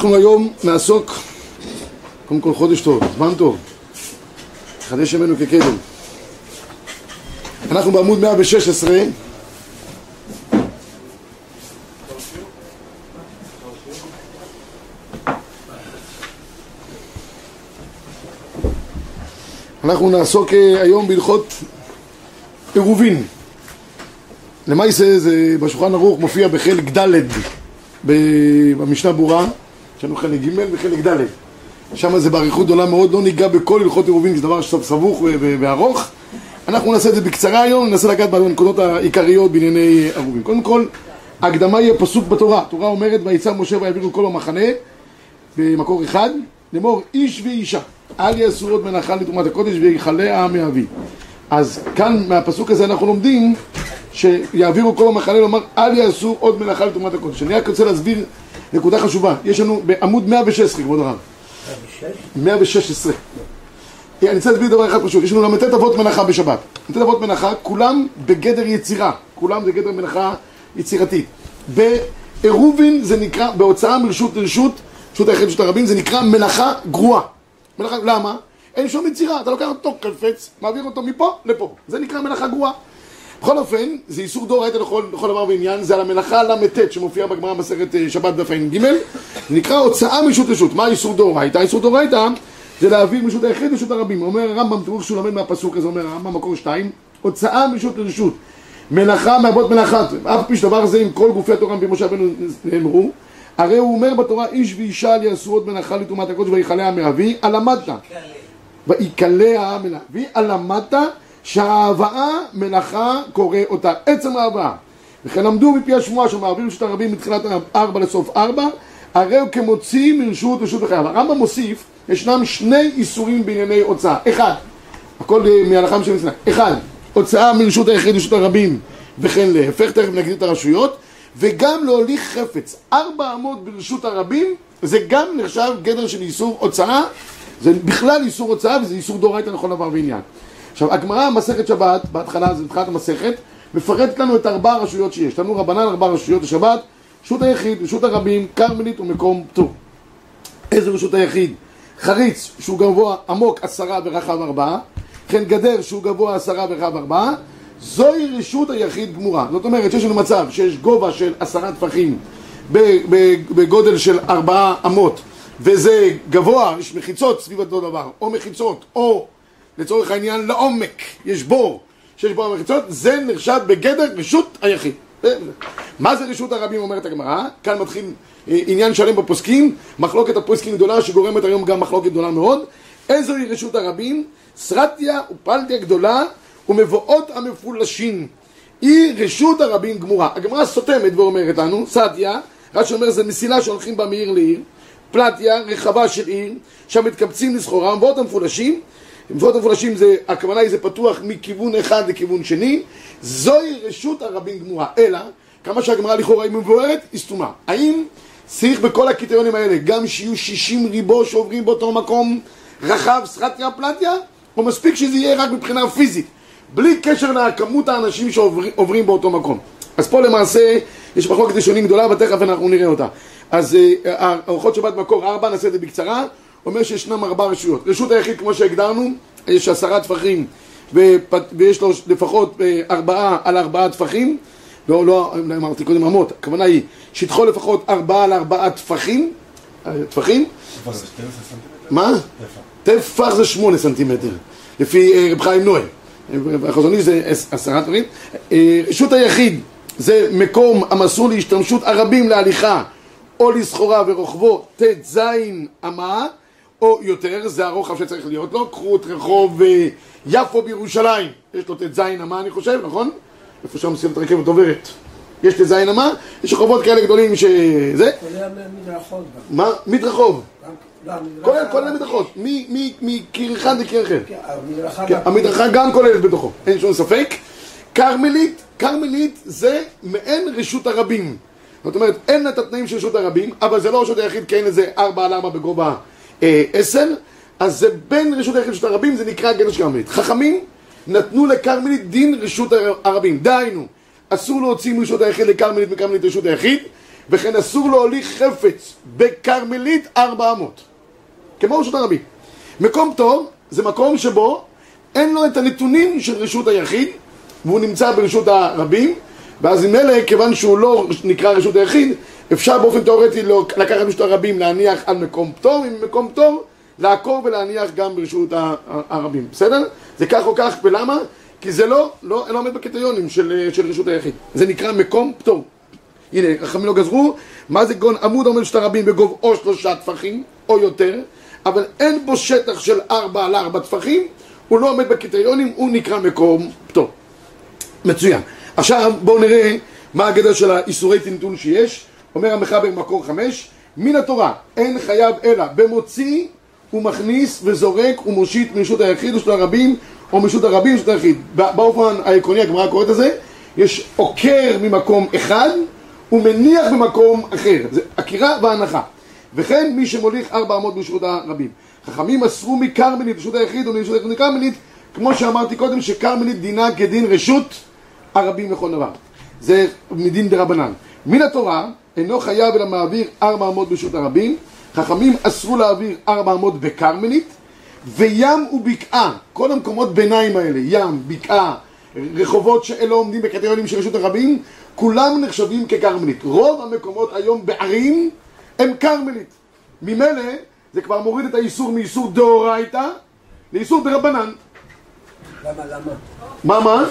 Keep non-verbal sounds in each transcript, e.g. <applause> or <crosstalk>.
אנחנו היום נעסוק, קודם כל חודש טוב, זמן טוב, חדש ימינו כקדם. אנחנו בעמוד 116 אנחנו נעסוק אה, היום בהלכות עירובין. למעשה זה בשולחן ערוך מופיע בחלק ד' במשנה ברורה, יש לנו חלק ג' וחלק ד'. שם זה באריכות גדולה מאוד, לא ניגע בכל הלכות עירובין, זה דבר סבוך וארוך. אנחנו נעשה את זה בקצרה היום, ננסה לגעת בנקודות העיקריות בענייני עירובין. קודם כל, ההקדמה יהיה פסוק בתורה. התורה אומרת, ויצא משה ויעבירו כל המחנה, במקור אחד, לאמור איש ואישה, אל יעשו עוד מנחה לתרומת הקודש ויכלה העם מאבי. אז כאן מהפסוק הזה אנחנו לומדים שיעבירו כל המחנה לומר אל יעשו עוד מלאכה לתרומת הקודש. אני רק רוצה להסביר נקודה חשובה. יש לנו בעמוד 116, כבוד הרב. 116. אני רוצה להסביר דבר אחד פשוט. יש לנו ל"ט אבות מנחה בשבת. ל"ט אבות מנחה, כולם בגדר יצירה. כולם בגדר מנחה יצירתית. בעירובין זה נקרא, בהוצאה מרשות לרשות, רשות היחיד רשות הרבים, זה נקרא מלאכה גרועה. מלאכה, למה? אין שום יצירה, אתה לוקח אותו קלפץ, מעביר אותו מפה לפה. זה נקרא מלאכה גרועה. בכל אופן, זה איסור דאורייתא לכל, לכל דבר ועניין, זה על המלאכה ל"ט שמופיע בגמרא מסכת שבת דף ע"ג, זה נקרא הוצאה מרשות רשות. מה איסור דאורייתא? איסור דאורייתא זה להעביר מרשות היחיד לרשות הרבים. אומר הרמב"ם, תראו שהוא לומד מהפסוק הזה, אומר הרמב"ם מקור שתיים, הוצאה מרשות לרשות. מלאכה מאבות מלאכת, אף פי שדבר זה עם כל גופי התורה מפי משה רבנו נאמרו, הרי הוא אומר בתורה איש ואישה אל יעשו עוד מלאכה לתרומת הקודש ויכלה מאבי, הלמדת. ויקלה מאבי, הלמדת שההבאה מלאכה קורא אותה, עצם ההבאה. וכן למדו מפי השמועה שמעביר רשות הרבים מתחילת ארבע לסוף ארבע, הרי הוא כמוציא מרשות רשות וחייו. הרמב"ם מוסיף, ישנם שני איסורים בענייני הוצאה. אחד, הכל מהלכה משל מצנע. אחד, הוצאה מרשות היחיד לרשות הרבים, וכן להפך, תכף נגיד את הרשויות, וגם להוליך חפץ. ארבע אמות ברשות הרבים, זה גם נחשב גדר של איסור הוצאה, זה בכלל איסור הוצאה וזה איסור דאורייתא לכל דבר ועניין. עכשיו, הגמרא, מסכת שבת, בהתחלה, זה בתחילת המסכת, מפרטת לנו את ארבע הרשויות שיש. יש לנו רבנן ארבע רשויות לשבת, רשות היחיד, רשות הרבים, כרמלית ומקום פטור. איזה רשות היחיד? חריץ, שהוא גבוה עמוק עשרה ורחב ארבעה, וכן גדר שהוא גבוה עשרה ורחב ארבעה, זוהי רשות היחיד גמורה. זאת אומרת שיש לנו מצב שיש גובה של עשרה טפחים בגודל של ארבעה אמות, וזה גבוה, יש מחיצות סביב אותו דבר, או מחיצות, או לצורך העניין לעומק, יש בור שיש בו המחיצות, זה נחשב בגדר רשות היחיד. מה זה רשות הרבים אומרת הגמרא? כאן מתחיל עניין שלם בפוסקים, מחלוקת הפוסקים גדולה שגורמת היום גם מחלוקת גדולה מאוד. איזוהי רשות הרבים? סרטיה ופלטיה גדולה ומבואות המפולשים. היא רשות הרבים גמורה. הגמרא סותמת ואומרת לנו, סטיה, רש"י אומר זה מסילה שהולכים בה מעיר לעיר, פלטיה, רחבה של עיר, שם מתקבצים לסחורה, מבואות המפולשים מבואות המפולשים זה, הכוונה היא זה פתוח מכיוון אחד לכיוון שני, זוהי רשות הרבים גמורה. אלא, כמה שהגמרא לכאורה היא מבוארת, היא סתומה. האם צריך בכל הקריטריונים האלה גם שיהיו 60 ריבו שעוברים באותו מקום רחב, סחטיה, פלטיה, או מספיק שזה יהיה רק מבחינה פיזית, בלי קשר לכמות האנשים שעוברים באותו מקום. אז פה למעשה יש מחלוקת ראשונים גדולה, ותכף אנחנו נראה אותה. אז ארוחות שבת מקור ארבע, נעשה את זה בקצרה. אומר שישנם ארבע רשויות. רשות היחיד, כמו שהגדרנו, יש עשרה טפחים ויש לו לפחות ארבעה על ארבעה טפחים. לא, לא, אמרתי קודם אמות, הכוונה היא שטחו לפחות ארבעה על ארבעה טפחים. טפחים? מה? טפח זה שמונה סנטימטר, לפי רב חיים נוי. החזון איש זה עשרה טפחים. רשות היחיד זה מקום המסור להשתמשות הרבים להליכה או לסחורה ורוחבו ט"ז אמה או יותר, זה הרוחב שצריך להיות לו, קחו את רחוב יפו בירושלים, יש לו ט"ז אמה אני חושב, נכון? איפה שם מסילת רכבת עוברת. יש ט"ז אמה, יש רחובות כאלה גדולים שזה... כולל מדרכות גם. מה? מדרחוב. כולל כל המדרכה המדרכות, מקיר אחד לקיר אחר. המדרכה כן, המדרכה גם כוללת בתוכו, אין שום ספק. כרמלית, כרמלית זה מעין רשות הרבים. זאת אומרת, אין לה את התנאים של רשות הרבים, אבל זה לא רשות היחיד, כי אין לזה ארבע על ארבע בגובה אה, עשר, אז זה בין רשות היחיד לרשות הרבים, זה נקרא גדר של כרמלית. חכמים נתנו לכרמלית דין רשות הרבים. דהיינו, אסור להוציא מרשות היחיד לכרמלית וכרמלית רשות היחיד, וכן אסור להוליך חפץ בכרמלית ארבע אמות. כמו רשות הרבים. מקום פטור זה מקום שבו אין לו את הנתונים של רשות היחיד, והוא נמצא ברשות הרבים, ואז אלה, כיוון שהוא לא נקרא רשות היחיד, אפשר באופן תאורטי לא- לקחת רשות הרבים, להניח על מקום פטור, עם מקום פטור, לעקור ולהניח גם ברשות הרבים, בסדר? זה כך או כך, ולמה? כי זה לא, לא, לא עומד בקריטריונים של, של רשות היחיד. זה נקרא מקום פטור. הנה, חכמים לא גזרו, מה זה גון עמוד עומד שתי רבים בגוב או שלושה טפחים, או יותר, אבל אין בו שטח של ארבע על ארבע טפחים, הוא לא עומד בקריטריונים, הוא נקרא מקום פטור. מצוין. עכשיו בואו נראה מה הגדר של האיסורי טינטון שיש. אומר המחבר במקור חמש, מן התורה אין חייב אלא במוציא ומכניס וזורק ומושיט מרשות היחיד ושל הרבים או מרשות הרבים ושל היחיד. באופן העקרוני הגמרא קוראת לזה, יש עוקר ממקום אחד ומניח במקום אחר. זה עקירה והנחה. וכן מי שמוליך ארבע אמות ברשות הרבים. חכמים אסרו מכרמלית, רשות היחיד או מרשות היחיד מכרמלית, כמו שאמרתי קודם, שכרמלית דינה כדין רשות הרבים לכל דבר. זה מדין דרבנן. מן התורה אינו חייב אלא מעביר ארבע אמות ברשות הרבים, חכמים אסרו להעביר ארבע אמות בכרמלית, וים ובקעה, כל המקומות ביניים האלה, ים, בקעה, רחובות שאלה עומדים בקריטריונים של רשות הרבים, כולם נחשבים ככרמלית. רוב המקומות היום בערים הם כרמלית. ממילא זה כבר מוריד את האיסור מאיסור דאורייתא לאיסור דרבנן. למה, למה? מה, מה?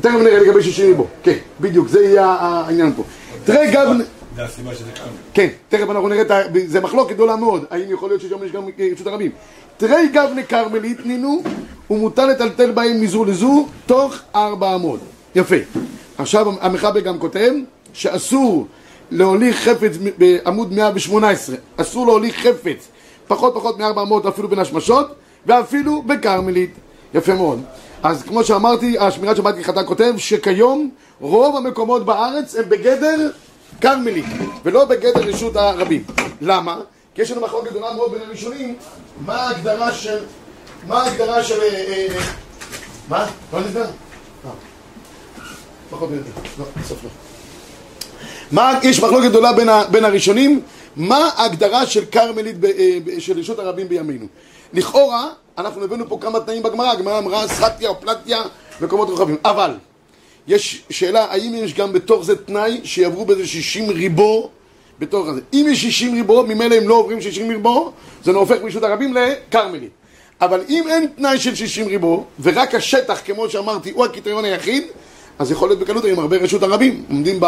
תכף נראה לגבי שישים ריבו. כן, בדיוק, זה יהיה העניין פה. תראה גם... זה הסיבה שזה כאן. כן, תכף אנחנו נראה, זה מחלוקת גדולה מאוד, האם יכול להיות ששם יש גם רשות הרבים. תראי גבנה כרמלית נינו, ומותר לטלטל בהם מזו לזו, תוך ארבע אמות. יפה. עכשיו המחבר גם כותב שאסור להוליך חפץ בעמוד 118, אסור להוליך חפץ פחות פחות מארבע אמות אפילו בין השמשות, ואפילו בכרמלית. יפה מאוד. אז כמו שאמרתי, השמירת שבת כחתה כותב שכיום רוב המקומות בארץ הם בגדר כרמלית, ולא בגדר רשות הרבים. למה? כי יש לנו מחלוקת גדולה מאוד בין הראשונים, מה ההגדרה של... מה ההגדרה של... אה, אה, מה? לא נסגר? פחות או יותר. לא, בסוף לא. מה, יש מחלוקת גדולה בין הראשונים, מה ההגדרה של כרמלית, אה, של רשות הרבים בימינו. לכאורה, אנחנו הבאנו פה כמה תנאים בגמרא, הגמרא אמרה או פלטיה, מקומות רחבים, אבל יש שאלה, האם יש גם בתוך זה תנאי שיעברו בזה 60 ריבו בתוך הזה. אם יש 60 ריבו, ממילא הם לא עוברים 60 ריבו, זה לא הופך מרשות הרבים לכרמלית. אבל אם אין תנאי של 60 ריבו, ורק השטח, כמו שאמרתי, הוא הקריטריון היחיד, אז יכול להיות בקלות עם הרבה רשות הרבים עומדים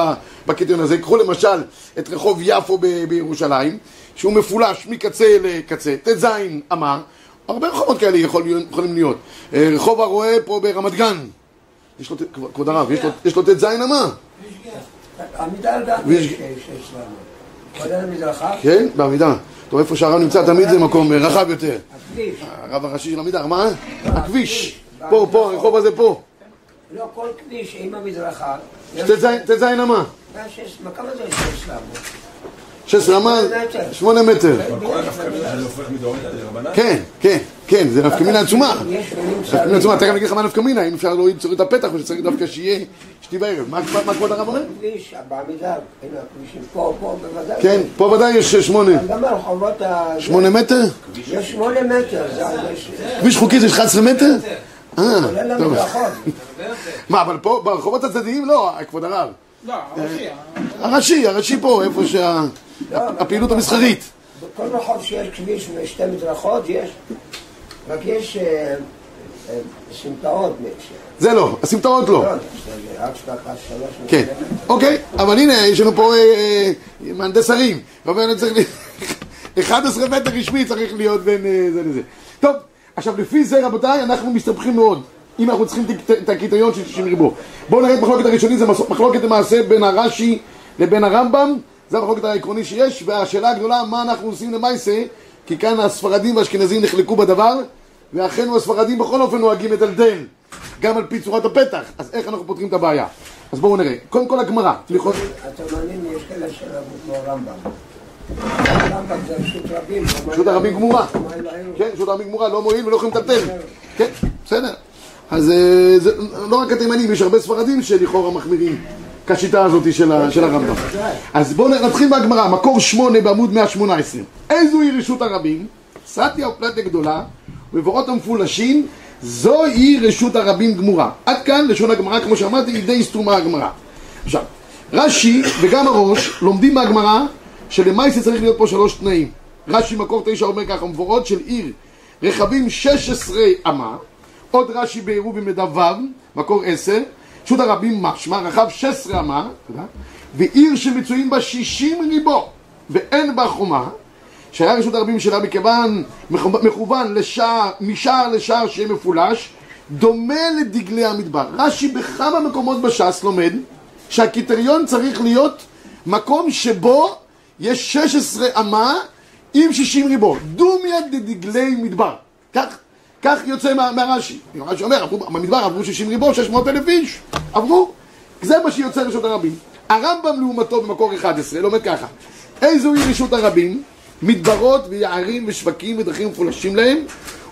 בקריטריון הזה. קחו למשל את רחוב יפו ב- בירושלים, שהוא מפולש מקצה לקצה, ט"ז אמה, הרבה רחובות כאלה יכול, יכולים להיות. אה, רחוב הרועה פה ברמת גן, יש לו, כבוד הרב, יש לו ט"ז אמה. עמידה גם יש כולל המדרכה? כן, בעמידה. טוב, איפה שהרב נמצא תמיד זה מקום רחב יותר. הרב הראשי של עמידה, מה? הכביש. פה, פה, הרחוב הזה פה. לא, כל כביש עם המדרכה. ט"ז אמה. כמה זה שש רמה, שמונה מטר. כן, כן, כן, זה נפקא מינה עצומה. נפקא מינה עצומה, תכף אני אגיד לך מה נפקא מינה, אם אפשר להוריד את הפתח או שצריך דווקא שיהיה שתי בערב. מה כבוד הרב אומר? כביש, בעמידה, פה, פה בוודאי. כן, פה ודאי יש שמונה. גם הרחובות ה... שמונה מטר? יש שמונה מטר. כביש חוקי זה 11 מטר? אה, טוב. מה, אבל פה ברחובות הצדדיים לא, כבוד הרב. לא, הראשי. הראשי, הראשי פה, איפה שהפעילות המסחרית. בכל רחוב שיש כביש ושתי מדרכות יש, רק יש סמטאות. זה לא, הסמטאות לא. כן, אוקיי, אבל הנה, יש לנו פה מהנדס ערים. אומר, צריך 11 <laughs> מטר רשמי צריך להיות בין זה לזה. טוב, עכשיו לפי זה רבותיי, אנחנו מסתבכים מאוד. אם אנחנו צריכים את הקריטריון של 60 ריבו. בואו נראה את מחלוקת הראשונית, זה מחלוקת למעשה בין הרש"י לבין הרמב"ם, זה המחלוקת העקרוני שיש, והשאלה הגדולה, מה אנחנו עושים למעשה, כי כאן הספרדים והאשכנזים נחלקו בדבר, ואחינו הספרדים בכל אופן נוהגים לטלטל, גם על פי צורת הפתח, אז איך אנחנו פותרים את הבעיה? אז בואו נראה. קודם כל הגמרא. התימנים יש כאלה שרבו כמו רמב"ם. רמב"ם זה רשות רבים. רשות הרבים גמורה. כן, רשות הרבים גמורה, לא מועיל ולא יכולים לטלטל. כן, בסדר. אז זה לא רק התימנים, יש הרבה ספרדים שלכאורה מחמירים כשיטה הזאת של, הרמב"ם. אז בואו נתחיל מהגמרא, מקור שמונה בעמוד 118. איזו היא רשות הרבים? סטיה ופלטה גדולה, מבואות המפולשים, זוהי רשות הרבים גמורה. עד כאן לשון הגמרא, כמו שאמרתי, היא די סתומה הגמרא. עכשיו, רש"י וגם הראש לומדים מהגמרא שלמעשה צריך להיות פה שלוש תנאים. רש"י מקור תשע אומר ככה, מבואות של עיר רכבים 16 אמה, עוד רש"י בעירובין מד"ו, מקור עשר, רשות הרבים משמע, רחב 16 אמה, ועיר שמצויים בה 60 ריבו, ואין בה חומה, שהיה רשות הרבים שלה מכיוון מכוון לשער, משער לשער שיהיה מפולש, דומה לדגלי המדבר. רש"י בכמה מקומות בש"ס לומד שהקריטריון צריך להיות מקום שבו יש 16 אמה עם 60 ריבו. דומיה דדגלי מדבר. כך, כך יוצא מה, מהרש"י. רש"י אומר, עברו, במדבר עברו 60 ריבו, 600 אלף איש. עברו. זה מה שיוצא רשות הרבים. הרמב"ם לעומתו במקור 11 לומד ככה. איזוהי רשות הרבים? מדברות ויערים ושווקים ודרכים מפולשים להם,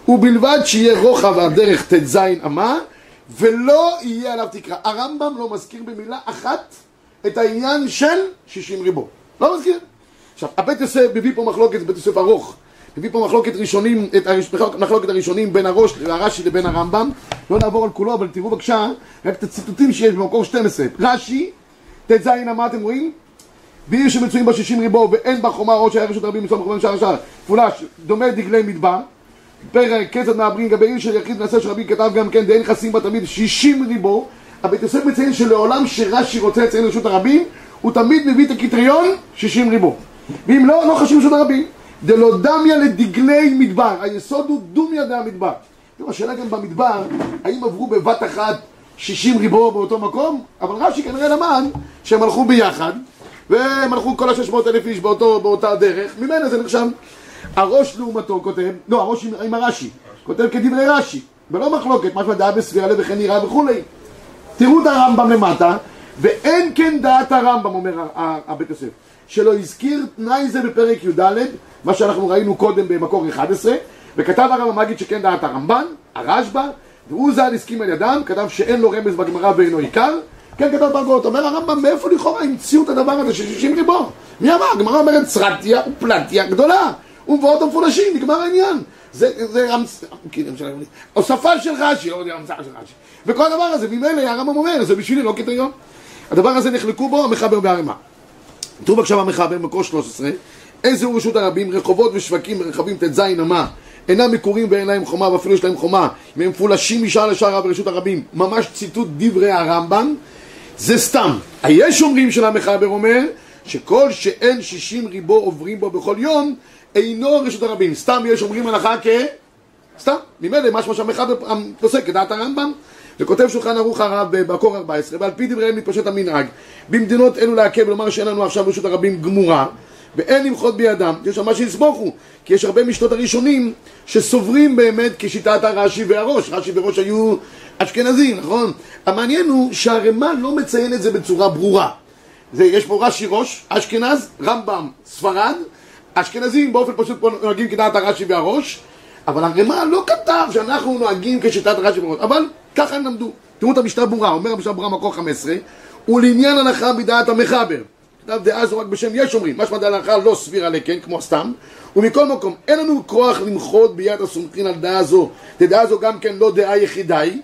ובלבד שיהיה רוחב הדרך ט"ז אמה, ולא יהיה עליו תקרה. הרמב"ם לא מזכיר במילה אחת את העניין של 60 ריבו. לא מזכיר. עכשיו, הבית יוסף מביא פה מחלוקת, בית יוסף ארוך, מביא פה מחלוקת ראשונים, את מחלוקת הראשונים בין הראש, הרש"י לבין הרמב"ם. לא נעבור על כולו, אבל תראו בבקשה רק את הציטוטים שיש במקור 12. רש"י, ט"ז אמה, אתם רואים? בעיר שמצויים בה שישים ריבו ואין בה חומה ראש היה רשות רבים מצום מכוון שער שער פולש דומה דגלי מדבר פרק כיצד מעברים גבי עיר של יחיד נעשה שרבי כתב גם כן דאין חסים בה תמיד שישים ריבו הבית יוסף מציין שלעולם שרש"י רוצה לציין רשות הרבים הוא תמיד מביא את הקריטריון שישים ריבו ואם לא, לא חשוב רשות הרבים דלא דמיה לדגלי מדבר. היסוד הוא דומיה דה המדבר. תראו, השאלה גם במדבר האם עברו בבת אחת שישים ריבו באותו מקום? אבל רש"י כנראה למד שהם הלכו ביחד והם הלכו כל השש מאות אלף איש באותו, באותה דרך, ממנה זה נחשב. הראש לעומתו כותב, לא, הראש עם, עם הרש"י, כותב כדברי רש"י, ולא מחלוקת, משמע דעה בספירה וכן נראה וכולי. תראו את הרמב"ם למטה, ואין כן דעת הרמב"ם, אומר הבית יוסף, שלא הזכיר תנאי זה בפרק י"ד, מה שאנחנו ראינו קודם במקור 11, וכתב הרמב"ם מגיד שכן דעת הרמב"ן, הרשב"א, והוא ז"ל הסכים על ידם, כתב שאין לו רמז בגמרא ואינו עיקר, כן כתב ברגות, אומר הרמב"ם, מאיפה לכאורה המציאו את הדבר הזה של שישים ריבו? מי אמר? הגמרא אומרת סרטיה ופלטיה גדולה ומבואות המפולשים, נגמר העניין. זה, זה הוספה של רש"י, לא יודע, המצאה של רש"י. וכל הדבר הזה, ממילא הרמב"ם אומר, זה בשבילי לא קריטריון. הדבר הזה נחלקו בו המחבר בערימה תראו בבקשה במחבר, מקור 13 איזהו רשות הרבים, רחובות ושווקים רכבים ט"ז אמה אינם מקורים ואין להם חומה ואפילו יש להם חומה אם הם מפולשים משער לשער ברשות הרבים ממש ציטוט דברי הרמב"ם זה סתם. היש אומרים של המחבר אומר שכל שאין שישים ריבו עוברים בו בכל יום אינו רשות הרבים. סתם יש אומרים הלכה כ... סתם. ממילא משמע שהמחבר פוסק כדעת הרמב"ם וכותב שולחן ערוך הרב בקור 14 ועל פי דבריהם מתפשט המנהג במדינות אלו לעכב ולומר שאין לנו עכשיו רשות הרבים גמורה ואין למחות בידם, יש שם מה שיסמוכו כי יש הרבה משנות הראשונים שסוברים באמת כשיטת הרש"י והראש רש"י וראש היו אשכנזים, נכון? המעניין הוא שהרמ"א לא מציין את זה בצורה ברורה. זה, יש פה רש"י ראש, אשכנז, רמב"ם, ספרד, אשכנזים באופן פשוט פה נוהגים כדעת הרש"י והראש, אבל הרמ"א לא כתב שאנחנו נוהגים כשיטת הרש"י והראש, אבל ככה הם למדו. תראו את המשנה ברורה, אומר המשנה ברורה מקור 15, ולעניין הנחה בדעת המחבר. כתב דעה זו רק בשם יש אומרים, משמע דעה הנחה לא סבירה לכן, כמו סתם, ומכל מקום, אין לנו כוח למחות ביד הסומכין על דעה זו, דעה זו גם כן לא דעה יחידה היא,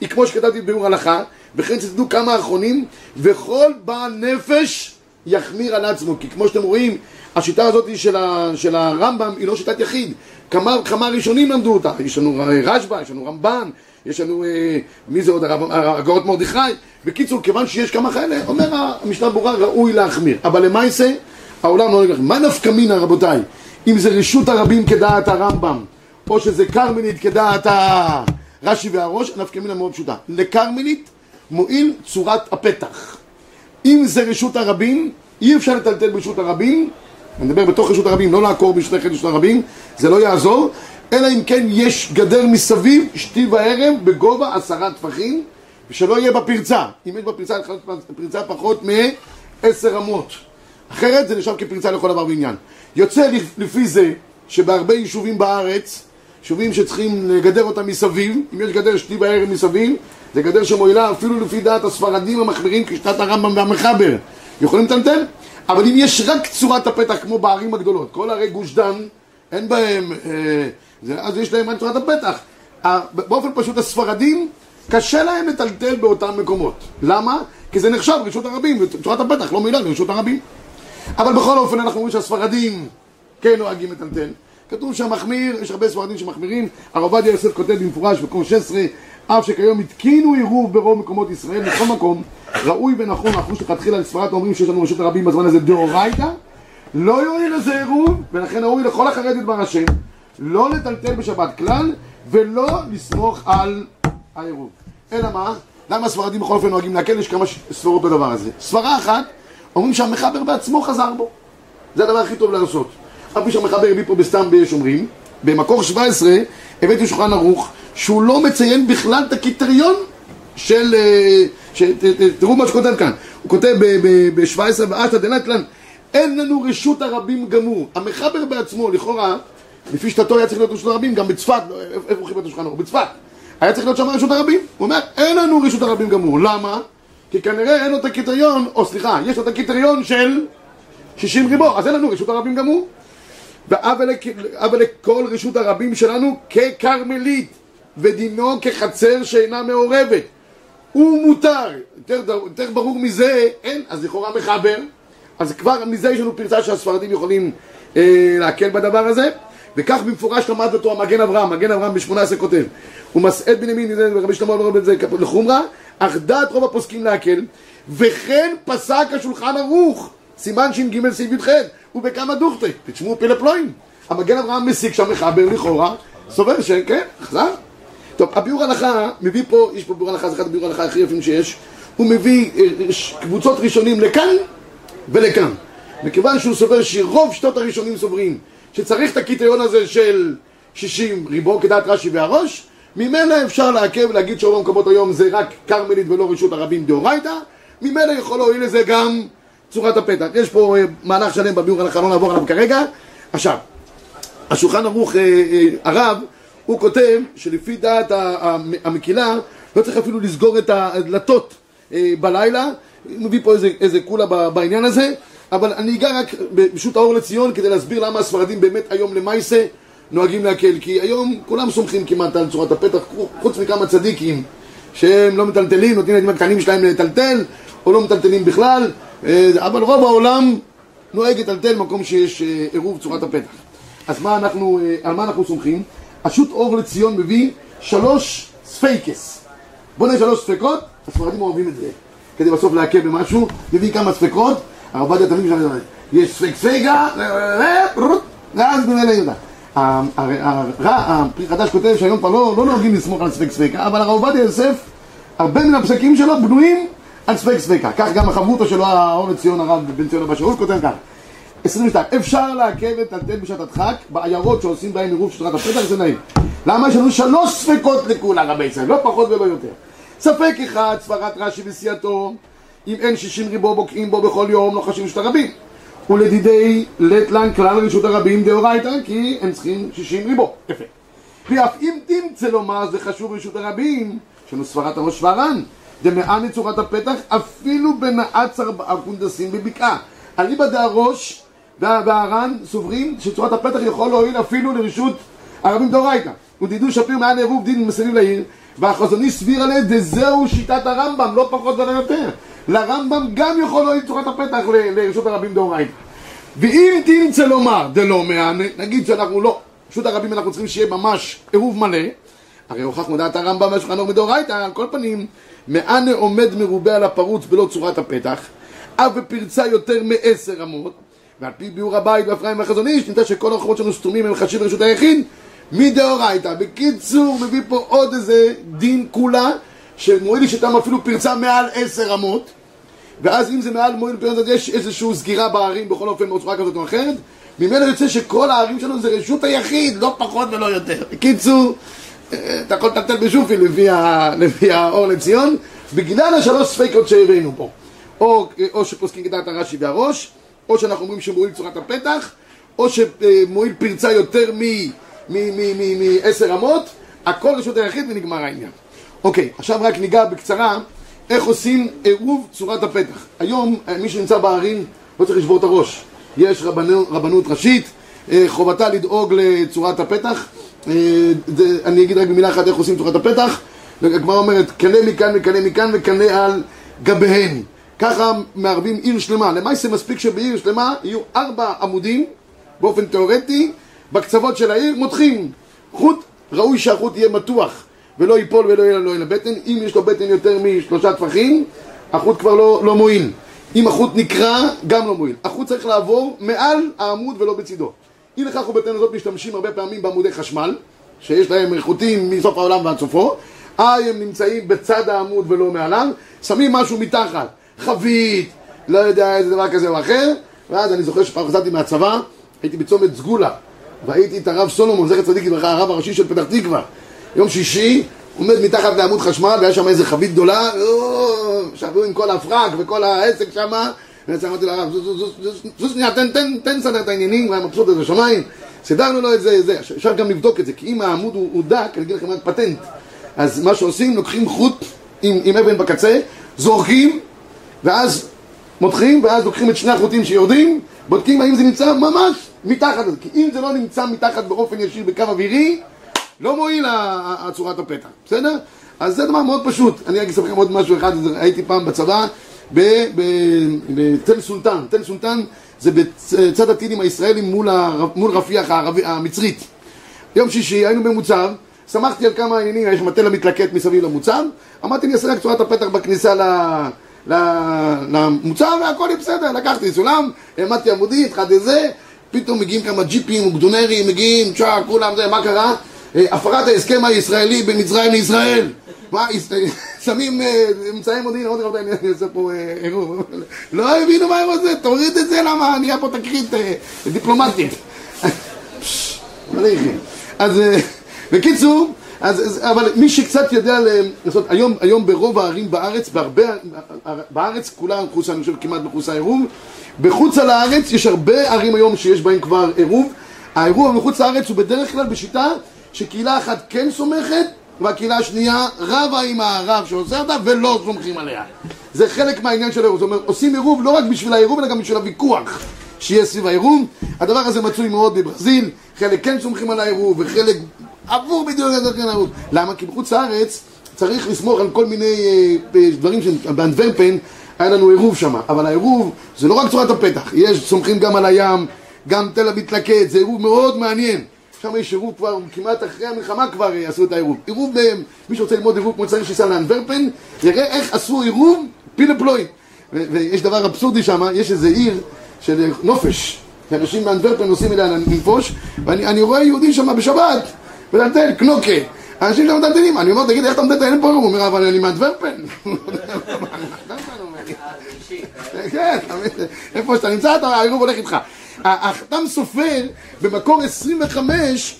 היא כמו שכתבתי בביאור הלכה, וכן שתדעו כמה אחרונים, וכל בעל נפש יחמיר על עצמו, כי כמו שאתם רואים, השיטה הזאת של, ה, של הרמב"ם היא לא שיטת יחיד, כמה, כמה ראשונים למדו אותה, יש לנו רשב"א, יש לנו רמב"ן, יש לנו, אה, מי זה עוד, הגאות מרדכי, בקיצור, כיוון שיש כמה כאלה, אומר המשנה ברורה, ראוי להחמיר, אבל למעשה, העולם לא נגמר. מה נפקא מינה רבותיי? אם זה רשות הרבים כדעת הרמב"ם, או שזה כרמלית כדעת ה... רש"י והראש, נפקא מינה מאוד פשוטה. לכרמלית מועיל צורת הפתח. אם זה רשות הרבים, אי אפשר לטלטל ברשות הרבים, אני מדבר בתוך רשות הרבים, לא לעקור בשני רשות הרבים, זה לא יעזור, אלא אם כן יש גדר מסביב, שתי וערב, בגובה עשרה טפחים, ושלא יהיה בפרצה. אם יש בפרצה, פרצה פחות מעשר אמות. אחרת זה נחשב כפרצה לכל דבר ועניין. יוצא לפי זה שבהרבה יישובים בארץ יישובים שצריכים לגדר אותם מסביב, אם יש גדר שתי בערב מסביב, זה גדר שמועילה אפילו לפי דעת הספרדים המחמירים כשיטת הרמב"ם והמחבר. יכולים לטלטל? אבל אם יש רק צורת הפתח כמו בערים הגדולות, כל ערי גוש דן, אין בהם, אה, זה, אז יש להם רק צורת הפתח. באופן פשוט הספרדים, קשה להם לטלטל באותם מקומות. למה? כי זה נחשב רשות הרבים, וצורת הפתח לא מועילה לרשות הרבים. אבל בכל אופן אנחנו רואים שהספרדים כן נוהגים לטלטל. כתוב שהמחמיר, יש הרבה ספרדים שמחמירים, הרב עובדיה יוסף כותב במפורש במקום 16, אף שכיום התקינו עירוב ברוב מקומות ישראל, בכל מקום, ראוי ונכון, אנחנו שלכתחילה לספרד אומרים שיש לנו רשות הרבים בזמן הזה דאורייתא, לא יועיל לזה עירוב, ולכן ראוי לכל החרד דבר השם, לא לטלטל בשבת כלל, ולא לסמוך על העירוב. אלא מה? למה הספרדים בכל אופן נוהגים להקל? יש כמה ספרות בדבר הזה. סברה אחת, אומרים שהמחבר בעצמו חזר בו. זה הדבר הכי טוב לעשות. אף פי שהמחבר הביא פה בסתם בשומרים, במקור 17 הבאתי שולחן ערוך שהוא לא מציין בכלל את הקריטריון של... תראו מה שכותב כאן, הוא כותב ב-17 ואתא דנתלן אין לנו רשות הרבים גמור. המחבר בעצמו, לכאורה, לפי שיטתו היה צריך להיות רשות הרבים, גם בצפת, לא, איפה הוא חיבר את השולחן ערוך? בצפת. היה צריך להיות שם רשות הרבים. הוא אומר, אין לנו רשות הרבים גמור. למה? כי כנראה אין לו את הקריטריון, או סליחה, יש לו את הקריטריון של 60 ריבו, אז אין לנו רשות הרבים גמור. ואבל לכל רשות הרבים שלנו ככרמלית, ודינו כחצר שאינה מעורבת. הוא מותר, יותר, יותר ברור מזה, אין, אז לכאורה מחבר, אז כבר מזה יש לנו פרצה שהספרדים יכולים אה, להקל בדבר הזה, וכך במפורש למד אותו המגן אברהם, מגן אברהם ב-18 כותב, ומסעד בנימין, רבי שלמה לא רואה את זה לחומרה, אך דעת רוב הפוסקים להקל, וכן פסק השולחן ערוך, סימן ש"ג סעיף י"ח, ובכמה דוכתא, תשמעו פלואים. המגן אברהם מסיק שם מחבר לכאורה, סובר שכן, חזר. טוב, הביאור הלכה מביא פה, יש פה ביאור הלכה, זה אחד הביאור הלכה הכי יפים שיש, הוא מביא אה, קבוצות ראשונים לכאן ולכאן. מכיוון שהוא סובר שרוב שתות הראשונים סוברים שצריך את הקריטריון הזה של 60 ריבו כדעת רש"י והראש, ממילא אפשר לעכב ולהגיד שרוב המקומות היום זה רק כרמלית ולא רשות הרבים דאורייתא, ממילא יכול להועיל לזה גם צורת הפתח. יש פה אה, מהלך שלם בביאור הלכה, לא נעבור עליו כרגע. עכשיו, השולחן ערוך אה, אה, הרב, הוא כותב שלפי דעת המקילה לא צריך אפילו לסגור את הדלתות בלילה, הוא מביא פה איזה, איזה קולה בעניין הזה, אבל אני אגע רק פשוט האור לציון כדי להסביר למה הספרדים באמת היום למעשה נוהגים להקל, כי היום כולם סומכים כמעט על צורת הפתח, חוץ מכמה צדיקים שהם לא מטלטלים, נותנים לילדים הקטנים שלהם לטלטל, או לא מטלטלים בכלל, אה, אבל רוב העולם נוהג לטלטל במקום שיש אה, עירוב צורת הפתח. אז מה אנחנו, אה, על מה אנחנו סומכים? השו"ת אור לציון מביא שלוש ספקות. בוא נראה שלוש ספקות, הספרדים אוהבים את זה. כדי בסוף להקל במשהו, מביא כמה ספקות, הרב עובדיה תמיד משנה, יש ספק ספיקא, ואז במילא יהודה. הפרי חדש כותב שהיום כבר לא, לא נוהגים לסמוך על ספק ספקה, אבל הרב עובדיה יוסף, הרבה מן הפסקים שלו בנויים על ספק ספקה. כך גם החברותא שלו, האור לציון הרב בן ציון אבא שאול, כותב כך. 22. אפשר לעכב את הטל בשעת הדחק בעיירות שעושים בהם עירוב שטרת הפתח, זה נעים. למה יש לנו שלוש ספקות לכולה רבי ישראל, לא פחות ולא יותר. ספק אחד, סברת רש"י וסיעתו, אם אין שישים ריבו בוקעים בו בכל יום, לא חשים שאת הרבים. ולדידי לטלן כלל רשות הרבים דאורייתא, כי הם צריכים שישים ריבו. יפה. ואף אם תמצא לומר זה חשוב רשות הרבים, יש לנו סברת הראש ור"ן, דמאה מצורת הפתח, אפילו בנעץ ארבעה קונדסים בבקעה. אליבא דהראש והר"ן סוברים שצורת הפתח יכול להועיל אפילו לרשות הרבים דאורייתא. ותדעו שפיר מעל עירוב דין מסביב לעיר, והחזוני סביר עליה דזהו שיטת הרמב"ם, לא פחות ולא יותר. לרמב"ם גם יכול להועיל צורת הפתח לרשות הרבים דאורייתא. ואם תמצא לומר דלא מענה, נגיד שאנחנו לא, רשות הרבים אנחנו צריכים שיהיה ממש עירוב מלא, הרי הוכחנו דעת הרמב"ם והשולחן ערוך מדאורייתא, על כל פנים, מענה עומד מרובה על הפרוץ בלא צורת הפתח, אף בפרצה יותר מעשר אמות, ועל פי ביאור הבית ואפרים החזון איש, נמצא שכל הרחובות שלנו סתומים הם חשיב לרשות היחיד, מדאורייתא. בקיצור, מביא פה עוד איזה דין כולה, שמועיל שתם אפילו פרצה מעל עשר אמות, ואז אם זה מעל מועיל פרצה, יש איזושהי סגירה בערים, בכל אופן בצורה כזאת או אחרת, ממילא יוצא שכל הערים שלנו זה רשות היחיד, לא פחות ולא יותר. בקיצור, אתה יכול לטלטל בשופי לפי האור לציון, בגלל השלוש ספקות שהבאנו פה. או, או שפוסקים כדעת הרש"י והראש, או שאנחנו אומרים שמועיל צורת הפתח, או שמועיל פרצה יותר מעשר אמות, הכל רשות היחיד ונגמר העניין. אוקיי, עכשיו רק ניגע בקצרה איך עושים עירוב צורת הפתח. היום אה, מי שנמצא בערים לא צריך לשבור את הראש. יש רבנו, רבנות ראשית, אה, חובתה לדאוג לצורת הפתח. אה, אני אגיד רק במילה אחת איך עושים צורת הפתח. הגמרא אומרת, קנה מכאן וקנה מכאן וקנה על גביהן. ככה מערבים עיר שלמה. למעשה מספיק שבעיר שלמה יהיו ארבע עמודים באופן תיאורטי, בקצוות של העיר מותחים חוט, ראוי שהחוט יהיה מתוח ולא ייפול ולא יהיה לו אל הבטן. אם יש לו בטן יותר משלושה טפחים, החוט כבר לא, לא מועיל. אם החוט נקרע, גם לא מועיל. החוט צריך לעבור מעל העמוד ולא בצידו. אי לכך ובתן הזאת משתמשים הרבה פעמים בעמודי חשמל, שיש להם חוטים מסוף העולם ועד סופו. איי הם נמצאים בצד העמוד ולא מעליו, שמים משהו מתחת, חבית, לא יודע איזה דבר כזה או אחר, ואז אני זוכר שפעם חזרתי מהצבא, הייתי בצומת סגולה, והייתי את הרב סולומון, זכר צדיק לברכה, הרב הראשי של פתח תקווה. יום שישי, עומד מתחת לעמוד חשמל, והיה שם איזה חבית גדולה, שבו עם כל הפרק וכל העסק שם, ואז אמרתי לרב, זוז שנייה, תן, תן, תן סדר את העניינים, הוא היה מבסוט איזה שמיים, סידרנו לו את זה, זה, אפשר גם לבדוק את זה, כי אם העמוד הוא, הוא דק, אני אגיד לכם רק פטנט, אז מה שעושים, לוקחים חוט עם, עם אבן בקצה, זורקים, ואז מותחים, ואז לוקחים את שני החוטים שיורדים, בודקים האם זה נמצא ממש מתחת לזה, כי אם זה לא נמצא מתחת באופן ישיר בקו אווירי, לא מועיל הצורת הפתח, בסדר? אז זה דבר מאוד פשוט. אני רק אספר לכם עוד משהו אחד, הייתי פעם בצבא בתל סולטן. תל סולטן זה בצד הטילים הישראלים מול, מול רפיח הערבי, המצרית. יום שישי היינו במוצב, שמחתי על כמה עניינים, יש מטה למתלקט מסביב למוצב, אמרתי אני אעשה רק צורת הפתח בכניסה ל... למוצב והכל יהיה בסדר, לקחתי סולם, העמדתי עמודית, התחלתי זה, פתאום מגיעים כמה ג'יפים וגדונרים, מגיעים, צ'אק, כולם זה, מה קרה? אה, הפרת ההסכם הישראלי בין מצרים לישראל. מה, <laughs> שמים אמצעי מודיעין, אמרתי לך, אני עושה פה אה, עירוב. לא הבינו מה הם עושים, תוריד את זה, למה נהיה פה תקרית אה, דיפלומטית. <laughs> אז בקיצור, אז, אבל מי שקצת יודע לעשות, היום, היום ברוב הערים בארץ, בהרבה, בארץ כולה מחוסה, אני חושב כמעט מחוסה עירוב, בחוץ על הארץ יש הרבה ערים היום שיש בהן כבר עירוב, העירוב מחוץ לארץ הוא בדרך כלל בשיטה שקהילה אחת כן סומכת והקהילה השנייה רבה עם הרב שעושה אותה ולא סומכים עליה. זה חלק מהעניין של העירוב. זאת אומרת, עושים עירוב לא רק בשביל העירוב אלא גם בשביל הוויכוח שיהיה סביב העירוב. הדבר הזה מצוי מאוד בברזיל, חלק כן סומכים על העירוב וחלק עבור בדיוק זה העירוב. למה? כי בחוץ לארץ צריך לסמוך על כל מיני אה, דברים שבאנטוורפן היה לנו עירוב שם, אבל העירוב זה לא רק צורת הפתח, יש סומכים גם על הים, גם תל אביב מתלכד, זה עירוב מאוד מעניין. שם יש עירוב כבר, כמעט אחרי המלחמה כבר עשו את העירוב. עירוב, מי שרוצה ללמוד עירוב כמו שצריך שייסע לאנוורפן, יראה איך עשו עירוב פילה פלוי. ויש דבר אבסורדי שם, יש איזה עיר של נופש, שאנשים מאנוורפן נוסעים אליה לנפוש, ואני רואה יהודים שם בשבת, מטלטל, קנוקה. אנשים שם מטלטלים, אני אומר, תגיד, איך אתה מטלטל? פה. הוא אומר, אבל אני מאנוורפן. <laughs> כן, איפה שאתה נמצא, העירוב הולך איתך. החתם סופר במקור 25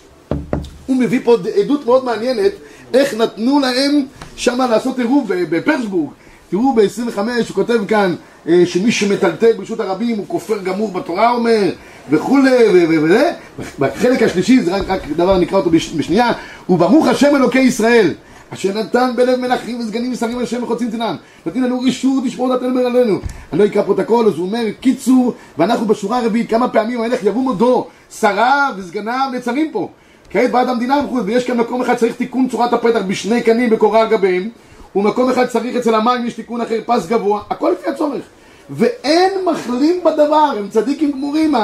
הוא מביא פה עדות מאוד מעניינת איך נתנו להם שמה לעשות עירוב בפרסבורג תראו ב-25 הוא כותב כאן אה, שמי שמטלטל ברשות הרבים הוא כופר גמור בתורה אומר וכולי וזה בחלק השלישי זה רק, רק דבר נקרא אותו בשנייה וברוך השם אלוקי ישראל אשר נתן בלב מלכים וסגנים ושרים השם וחוצים תנם נותנים לנו רשות לשמור דתנו עלינו. אני לא אקרא הכל אז הוא אומר קיצור ואנחנו בשורה הרביעית כמה פעמים המלך יבוא מודו שריו וסגניו נצרים פה. כעת בעד המדינה וכו' ויש כאן מקום אחד צריך תיקון צורת הפתח בשני קנים בקורה על גביהם ומקום אחד צריך אצל המים יש תיקון אחר פס גבוה הכל לפי הצורך. ואין מחלים בדבר הם צדיקים גמורים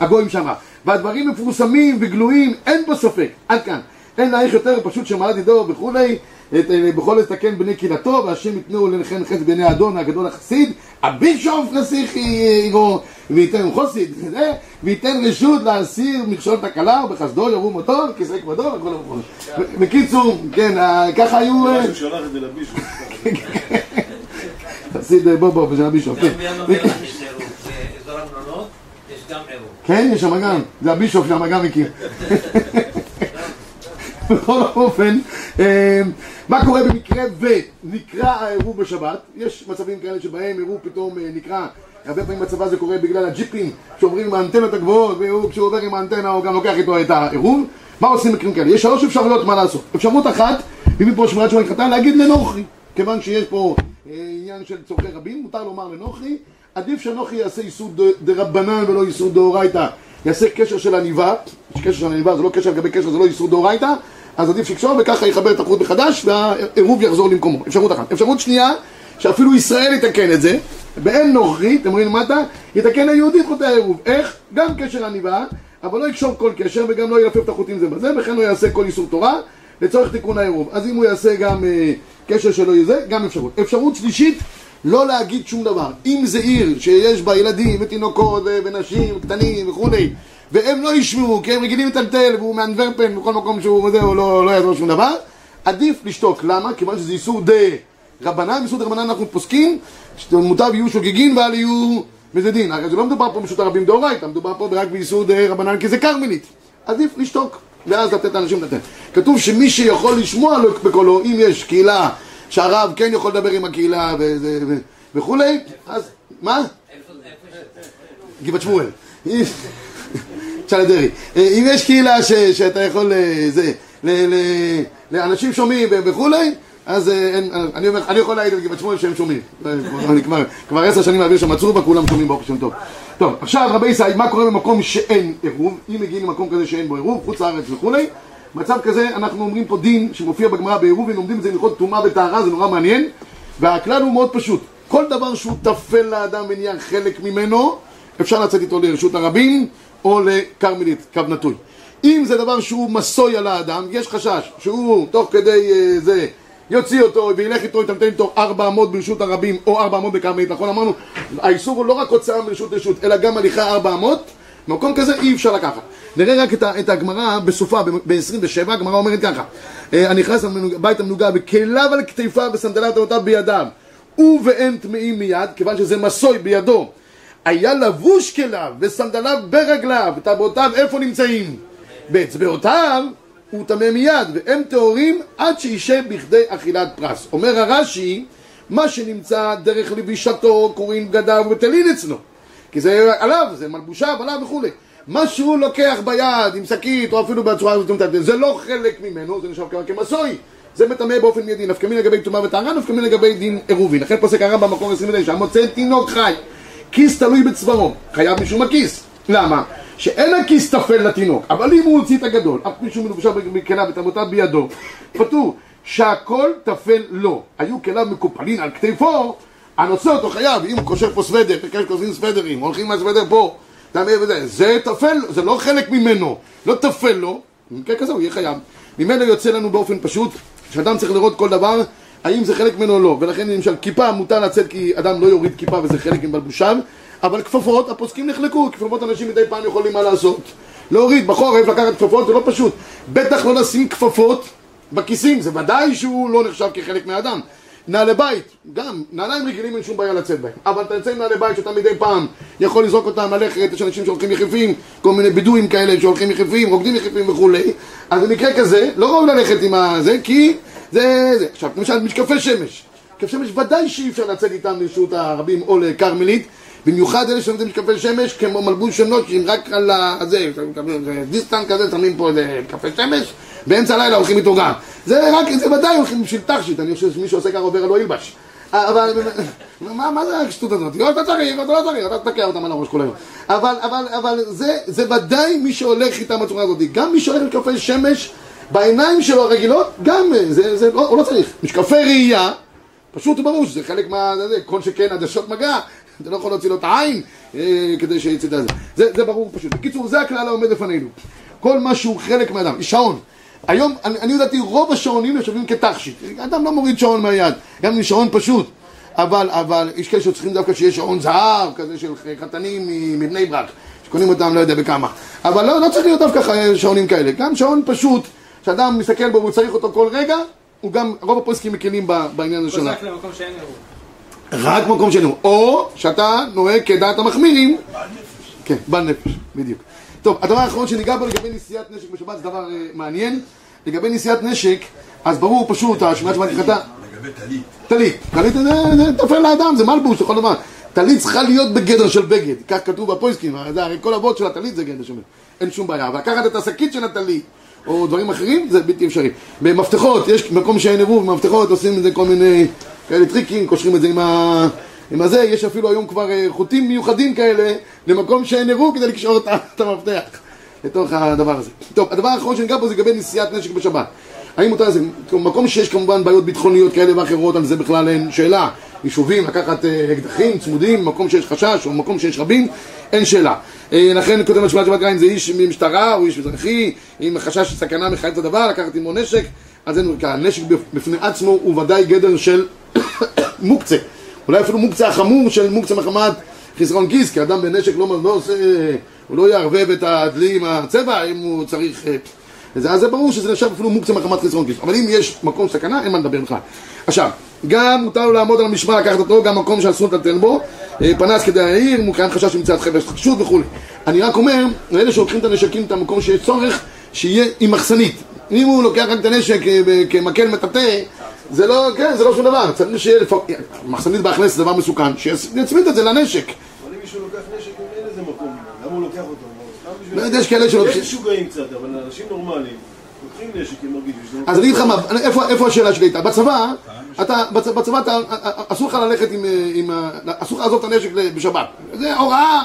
הגויים שמה והדברים מפורסמים וגלויים אין פה ספק. עד כאן. אין להעריך יותר פשוט שמעלת ידו וכולי, בכל לתקן בני קהילתו, והשם יתנו לנחם חץ בעיני אדון הגדול החסיד, הבישוף נסיך עירו, וייתן חוסיד, <laughs> וייתן רשות להסיר מכשול תקלה, ובחסדו ירום אותו, כיסא כבודו, וכל המקום. בקיצור, כן, ככה היו... שלח את זה לבישוף. חסיד בוא בוא, של הבישוף, כן. כן, יש שם גם, זה הבישוף שם גם מכיר. <laughs> בכל אופן, אה, מה קורה במקרה ונקרא העירוב בשבת? יש מצבים כאלה שבהם עירוב פתאום אה, נקרא, הרבה פעמים בצבא זה קורה בגלל הג'יפים שעוברים עם האנטנות הגבוהות, וכשהוא עובר עם האנטנה הוא גם לוקח איתו את העירוב. מה עושים במקרים כאלה? יש שלוש אפשרויות מה לעשות. אפשרות אחת, ומפה שמירת שבת חתן להגיד לנוכרי, כיוון שיש פה אה, עניין של צורכי רבים, מותר לומר לנוכרי, עדיף שנוכרי יעשה איסור ד- דרבנן ולא איסור דאורייתא, יעשה קשר של עניבה, קשר של עניבה, זה לא קשר לגבי קשר, זה לא איסור דאורייתא, אז עדיף שיקשור וככה יחבר את החוט מחדש והעירוב יחזור למקומו. אפשרות אחת. אפשרות שנייה, שאפילו ישראל יתקן את זה, באין נוכרי, אתם רואים למטה, יתקן היהודי את חוטי העירוב. איך? גם קשר עניבה, אבל לא יקשור כל קשר וגם לא ילפף את החוטים זה בזה, וכן לא יעשה כל איסור תורה לצורך תיקון העירוב. אז אם הוא יעשה גם אה, קשר שלא יהיה זה, גם אפשרות. אפשרות שלישית, לא להגיד שום דבר. אם זה עיר שיש בה ילדים ותינוקות ו- ונשים קטנים וכולי, והם לא ישמעו, כי הם רגילים לטלטל, והוא מאנטוורפן בכל מקום שהוא זה, הוא לא, לא יעזור שום דבר, עדיף לשתוק. למה? כיוון שזה איסור דה רבנן, איסור דה רבנן אנחנו פוסקים, שמוטב יהיו שוגגין ואל יהיו מזדין. הרי זה לא מדובר פה פשוט הרבים דאורייתא, מדובר פה רק באיסור דה רבנן כי זה כרמלית. עדיף לשתוק, ואז לתת לאנשים לתת. כתוב שמי שיכול לשמוע לו בקולו, אם יש קהילה שהרב כן יכול לדבר עם הקהילה וכולי, אז מה? גבעת שמואל. צ'אלה דרעי. אה, אם יש קהילה ש, שאתה יכול, אה, זה, ל, ל, לאנשים שומעים וכולי, אז אה, אין, אני, אומר, אני יכול להעיד על גבעת שמואל שהם שומעים. <laughs> אני כבר, כבר עשר שנים מעביר שם עצובה, כולם שומעים ברוך השם טוב. טוב, עכשיו רבי ישראל, מה קורה במקום שאין עירוב? אם מגיעים למקום כזה שאין בו עירוב, חוץ לארץ וכולי, מצב כזה, אנחנו אומרים פה דין שמופיע בגמרא בעירובין, לומדים את זה הלכות טומאה וטהרה, זה נורא מעניין, והכלל הוא מאוד פשוט. כל דבר שהוא טפל לאדם ונהיה חלק ממנו, אפשר לצאת איתו לרשות הרבים או לכרמלית, קו נטוי. אם זה דבר שהוא מסוי על האדם, יש חשש שהוא תוך כדי אה, זה יוציא אותו וילך איתו, יטמטם איתו ארבע אמות ברשות הרבים או ארבע אמות בכרמלית, נכון? אמרנו, האיסור הוא לא רק הוצאה מרשות לרשות, אלא גם הליכה ארבע אמות, במקום כזה אי אפשר לקחת. נראה רק את, את הגמרא בסופה, ב-27, הגמרא אומרת ככה: אה, הנכנס לבית המנוגה בכליו על כתפיו וסנדלת אבותיו בידיו, ובאין טמאים מיד, כיוון שזה מסוי בידו, היה לבוש כליו וסנדליו ברגליו, טבעותיו איפה נמצאים? באצבעותיו הוא טמא מיד, והם טהורים עד שישב בכדי אכילת פרס. אומר הרש"י, מה שנמצא דרך לבישתו קוראים בגדיו וטלין אצלו. כי זה עליו, זה מלבושיו, עליו וכולי. מה שהוא לוקח ביד עם שקית או אפילו בצורה הזאת, זה לא חלק ממנו, זה כבר כמסוי. זה מטמא באופן מיידי, נפקא מין לגבי טומאה וטהרה, נפקא מין לגבי דין עירובין. לכן פוסק הרמב"ם במקום 29, המוצא תינוק חי, כיס תלוי בצווארו, חייב משום הכיס. למה? שאין הכיס טפל לתינוק, אבל אם הוא הוציא את הגדול, אף מישהו מלובשה בכליו ותמותיו בידו, פטור, שהכל טפל לו. היו כליו מקופלין על כתפו, הנושא אותו חייב, אם הוא קושר פה סוודר, וכאלה כותבים סוודרים, הולכים מהסוודר פה, זה טפל, זה לא חלק ממנו, לא טפל לו, במקרה כזה הוא יהיה חייב. ממנו יוצא לנו באופן פשוט, שאדם צריך לראות כל דבר, האם זה חלק ממנו או לא, ולכן למשל כיפה מותר לצאת כי אדם לא יוריד כיפה וזה חלק מבלבושיו, אבל כפפות, הפוסקים נחלקו, כפפות אנשים מדי פעם יכולים מה לעשות. להוריד בחורף, לקחת כפפות, זה לא פשוט. בטח לא לשים כפפות בכיסים, זה ודאי שהוא לא נחשב כחלק מהאדם. נעלי בית, גם, נעליים רגילים אין שום בעיה לצאת בהם אבל אתה יוצא עם נעלי בית שאתה מדי פעם יכול לזרוק אותם ללכת, יש אנשים שהולכים יחפים כל מיני בדואים כאלה שהולכים יחפים, רוקדים יחפים וכולי אז במקרה כזה, לא ראוי ללכת עם הזה כי זה, זה. עכשיו, למשל משקפי שמש. משקפי שמש ודאי שאי אפשר לצאת איתם לרשות הרבים או לכרמלית. במיוחד אלה שנותנים משקפי שמש כמו מלבוש של נוטשים רק על הזה, דיסטנט כזה, שמים פה איזה משקפי שמש באמצע הלילה הולכים איתו גם. זה רק, זה ודאי הולכים בשביל תכשיט, אני חושב שמי שעושה ככה עובר לא ילבש אבל מה, מה זה השטות הזאת? לא, אתה צריך, אתה לא צריך, אתה תתקע אותם על הראש כל היום. אבל, אבל, אבל זה, זה ודאי מי שהולך איתם בצורה הזאת. גם מי שהולך עם משקפי שמש בעיניים שלו הרגילות, גם זה, זה לא, הוא לא צריך משקפי ראייה פשוט וברור שזה חלק מה... זה, כל שכן עדשות מגע אתה לא יכול להוציא לו את העין אה, כדי שיצא את זה. זה. זה ברור פשוט. בקיצור, זה הכלל העומד לפנינו. כל מה שהוא חלק מהאדם. שעון. היום, אני, אני יודעתי, רוב השעונים נחשבים כתכשיט. אדם לא מוריד שעון מהיד, גם עם שעון פשוט. אבל, אבל יש כאלה שצריכים דווקא שיהיה שעון זהב, כזה של חתנים מבני ברק, שקונים אותם לא יודע בכמה. אבל לא, לא צריך להיות דווקא שעונים כאלה. גם שעון פשוט, שאדם מסתכל בו והוא צריך אותו כל רגע, הוא גם, רוב הפוסקים מקלים בעניין הזה שלנו. רק מקום שאין. או שאתה נוהג כדעת המחמירים. כן, בעל נפש, בדיוק. טוב, הדבר האחרון שניגע בו לגבי נשיאת נשק בשבת זה דבר אה, מעניין. לגבי נשיאת נשק, אז ברור פשוט, השמיעת שבת כחתה... לגבי טלית. טלית. טלית זה זה טפל לאדם, זה מלבוש לכל דבר. טלית צריכה להיות בגדר של בגד, כך כתוב בפויסקים, זה הרי כל אבות של הטלית זה גדר של בגד. אין שום בעיה. אבל לקחת את השקית שנתן לי, או דברים אחרים, זה בלתי אפשרי. במפתחות, יש מקום שאין עירוב, במפתחות עושים את זה כל מיני כאלה טריקים, קושרים את זה עם ה... עם הזה, יש אפילו היום כבר אה, חוטים מיוחדים כאלה למקום שאין עירוב כדי לקשור את המפתח לתוך הדבר הזה. טוב, הדבר האחרון שניגע בו זה לגבי נשיאת נשק בשבת. האם מותר לזה? מקום שיש כמובן בעיות ביטחוניות כאלה ואחרות, על זה בכלל אין שאלה. יישובים, לקחת אה, אקדחים צמודים, מקום שיש חשש או מקום שיש רבים, אין שאלה. אה, לכן כותב משמעת שבת קין זה איש ממשטרה או איש אזרחי, עם חשש סכנה מחייבת הדבר, לקחת עמו נשק, אז אין מרכז. נשק בפני עצמו הוא ודאי גדר של <coughs> מוקצה. אולי אפילו מוקצה החמור של מוקצה מחמת חסרון כיס, כי אדם בנשק לא, לא עושה, הוא לא יערבב את הדלי עם הצבע אם הוא צריך... אה, זה, אז זה ברור שזה נחשב אפילו מוקצה מחמת חסרון כיס. אבל אם יש מקום סכנה, אין מה לדבר בכלל. עכשיו, גם מותר לו לעמוד על המשמר, לקחת אותו, גם מקום שאסור לטלטל בו, פנס כדי העיר, מוקרן חשש ממציאת חבל חשוד וכולי. אני רק אומר, לאלה שלוקחים את הנשקים, את המקום שיש צורך, שיהיה עם מחסנית. אם הוא לוקח רק את הנשק אה, כמקל מטאטא, זה לא, כן, זה לא שום דבר, צריך שיהיה לפעמים, מחסנית בהכנס זה דבר מסוכן, שיצמיד את זה לנשק. אבל אם מישהו לוקח נשק, אין לזה מקום, למה הוא לוקח אותו? לא יודע, יש כאלה שלוקחים... יש משוגעים קצת, אבל אנשים נורמליים לוקחים נשק, הם מרגישים אז אני אגיד לך מה, איפה השאלה שלי הייתה? בצבא, אתה, בצ, בצבא אתה, אסור לך ללכת עם, אה, עם, אסור לך לעזוב את הנשק בשבת. זה הוראה,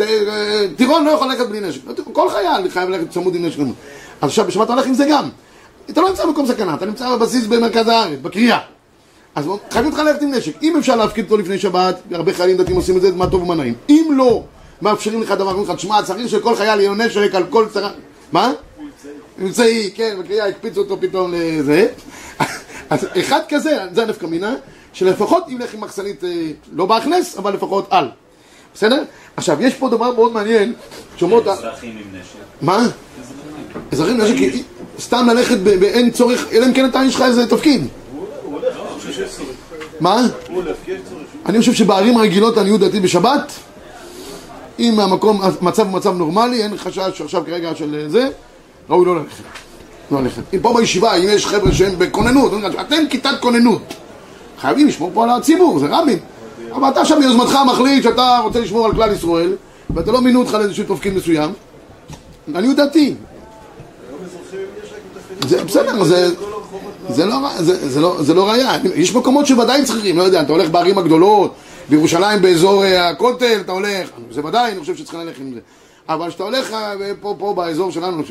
אה, טירון לא יכול ללכת בלי נשק. כל חייל חייב ללכת צמוד עם נשק. אז עכשיו בשבת אתה הולך עם זה גם. אתה לא נמצא במקום סכנה, אתה נמצא בבסיס במרכז הארץ, בקריאה. אז חייבים אותך ללכת עם נשק. אם אפשר להפקיד אותו לפני שבת, הרבה חיילים דתיים עושים את זה, מה טוב ומה נעים. אם לא מאפשרים לך דבר, אומרים לך, תשמע, צריך שלכל חייל יהיה נשק על כל צרה... מה? אמצעי, כן, בקריאה הקפיצו אותו פתאום לזה. אז אחד כזה, זה הנפקא מינה, שלפחות ילך עם מחסנית, אה, לא בהכנס, אבל לפחות על. בסדר? עכשיו, יש פה דבר מאוד מעניין, שאומרות... אזרחים עם נשק. מה? אזרחים נשק, סתם ללכת באין צורך, אלא אם כן אתה יש לך איזה תפקיד. מה? אני חושב שבערים הרגילות, לעניות דעתי בשבת, אם המקום, המצב הוא מצב נורמלי, אין חשש עכשיו כרגע של זה, ראוי לא ללכת. לא. אם פה בישיבה, אם יש חבר'ה שהם בכוננות, אתם כיתת כוננות. חייבים לשמור פה על הציבור, זה רבין. אבל אתה עכשיו מיוזמתך מחליט שאתה רוצה לשמור על כלל ישראל, ואתה לא מינו אותך לאיזשהו תפקיד מסוים, לעניות דעתי. זה בסדר, זה... זה לא, זה, זה, לא, זה לא ראייה, יש מקומות שוודאי צריכים, לא יודע, אתה הולך בערים הגדולות, בירושלים באזור אה, הכותל, אתה הולך, זה ודאי, אני חושב שצריך ללכת עם זה. אבל כשאתה הולך אה, פה, פה באזור שלנו,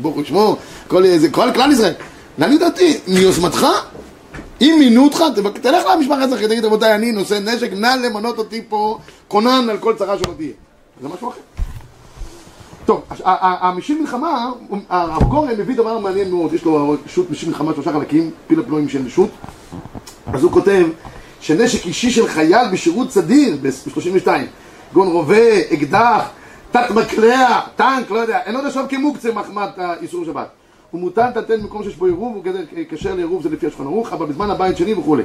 שברוך הוא ישמור, כל, זה, כל כלל ישראל, לעניות דעתי, מיוזמתך, אם מינו אותך, תלך למשפחה אזרחית, תגיד רבותיי, אני נושא נשק, נא למנות אותי פה כונן על כל צרה שלא תהיה. זה משהו אחר. טוב, הש- ה- ה- המשיב מלחמה, הרב גורן מביא דבר מעניין מאוד, יש לו שו"ת משיב מלחמה שלושה חלקים, פיל הפלואים של שו"ת, אז הוא כותב שנשק אישי של חייל בשירות סדיר ב-32, גון רובה, אקדח, תת מקלע, טנק, לא יודע, אין עוד עכשיו כמוקצה מחמת האיסור שבת. הוא מותר לטלטל במקום שיש בו עירוב, הוא גדר כשר לעירוב זה לפי השולחן ערוך, אבל בזמן הבית שני וכולי.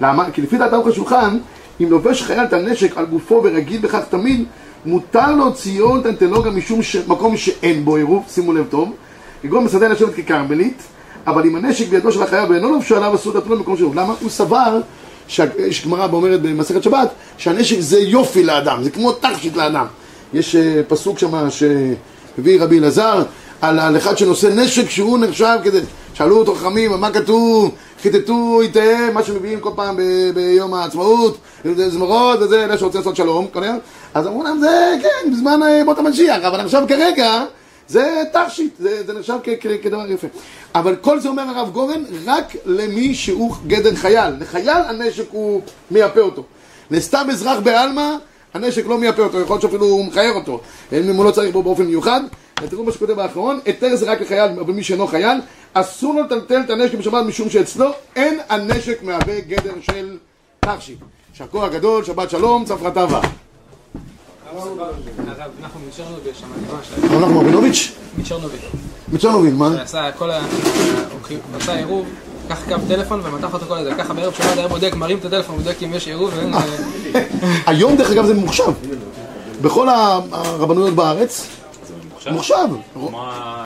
למה? כי לפי דעת ערוך השולחן, אם לובש חייל את הנשק על גופו ורגיל בכך תמיד, מותר להוציאו לטלטלו גם משום ש... מקום שאין בו עירוב, שימו לב טוב, כגון מסעדה לשבת ככרמלית, אבל אם הנשק בידו של החייל ואינו לובשו עליו אסור לטלטלו במקום שעירוב. למה? הוא סבר, שה- יש גמרא אומרת במסכת שבת, שהנשק זה יופי לאדם, זה כמו תכשיט לאדם. יש אה, פסוק שם שהביא רבי אלעזר על, על אחד שנושא נשק שהוא נחשב כדי... שאלו אותו חכמים, מה כתוב? חיטטו איתיהם, מה שמביאים כל פעם ב- ביום העצמאות, זמרות וזה, אלה שרוצים לעשות שלום, היום. אז אמרו להם, זה כן, בזמן אה, מות המשיח, אבל עכשיו כרגע זה תכשיט, זה, זה נחשב כ- כ- כדבר יפה. אבל כל זה אומר הרב גורן, רק למי שהוא גדר חייל. לחייל הנשק הוא מייפה אותו. לסתם אזרח בעלמא, הנשק לא מייפה אותו, יכול להיות שאפילו הוא מכער אותו, אם הוא לא צריך בו באופן מיוחד. ותראו מה שכותב האחרון, היתר זה רק לחייל ומי שאינו חייל, אסור לו לטלטל את הנשק בשבת משום שאצלו אין הנשק מהווה גדר של תכשיט. יישר כוח גדול, שבת שלום, צפרתבה. הרב נחום מצ'רנוביץ', הרב רבינוביץ'? מצ'רנוביץ', מה? שעשה כל ה... עשה עירוב, קח קו טלפון ומתח אותו כל הזה, ככה בערב שבת היה בודק, מרים את הטלפון, בודק אם יש עירוב ואין... היום דרך אגב זה ממוחשב. בכל הרבנויות בארץ, ממוחשב. מה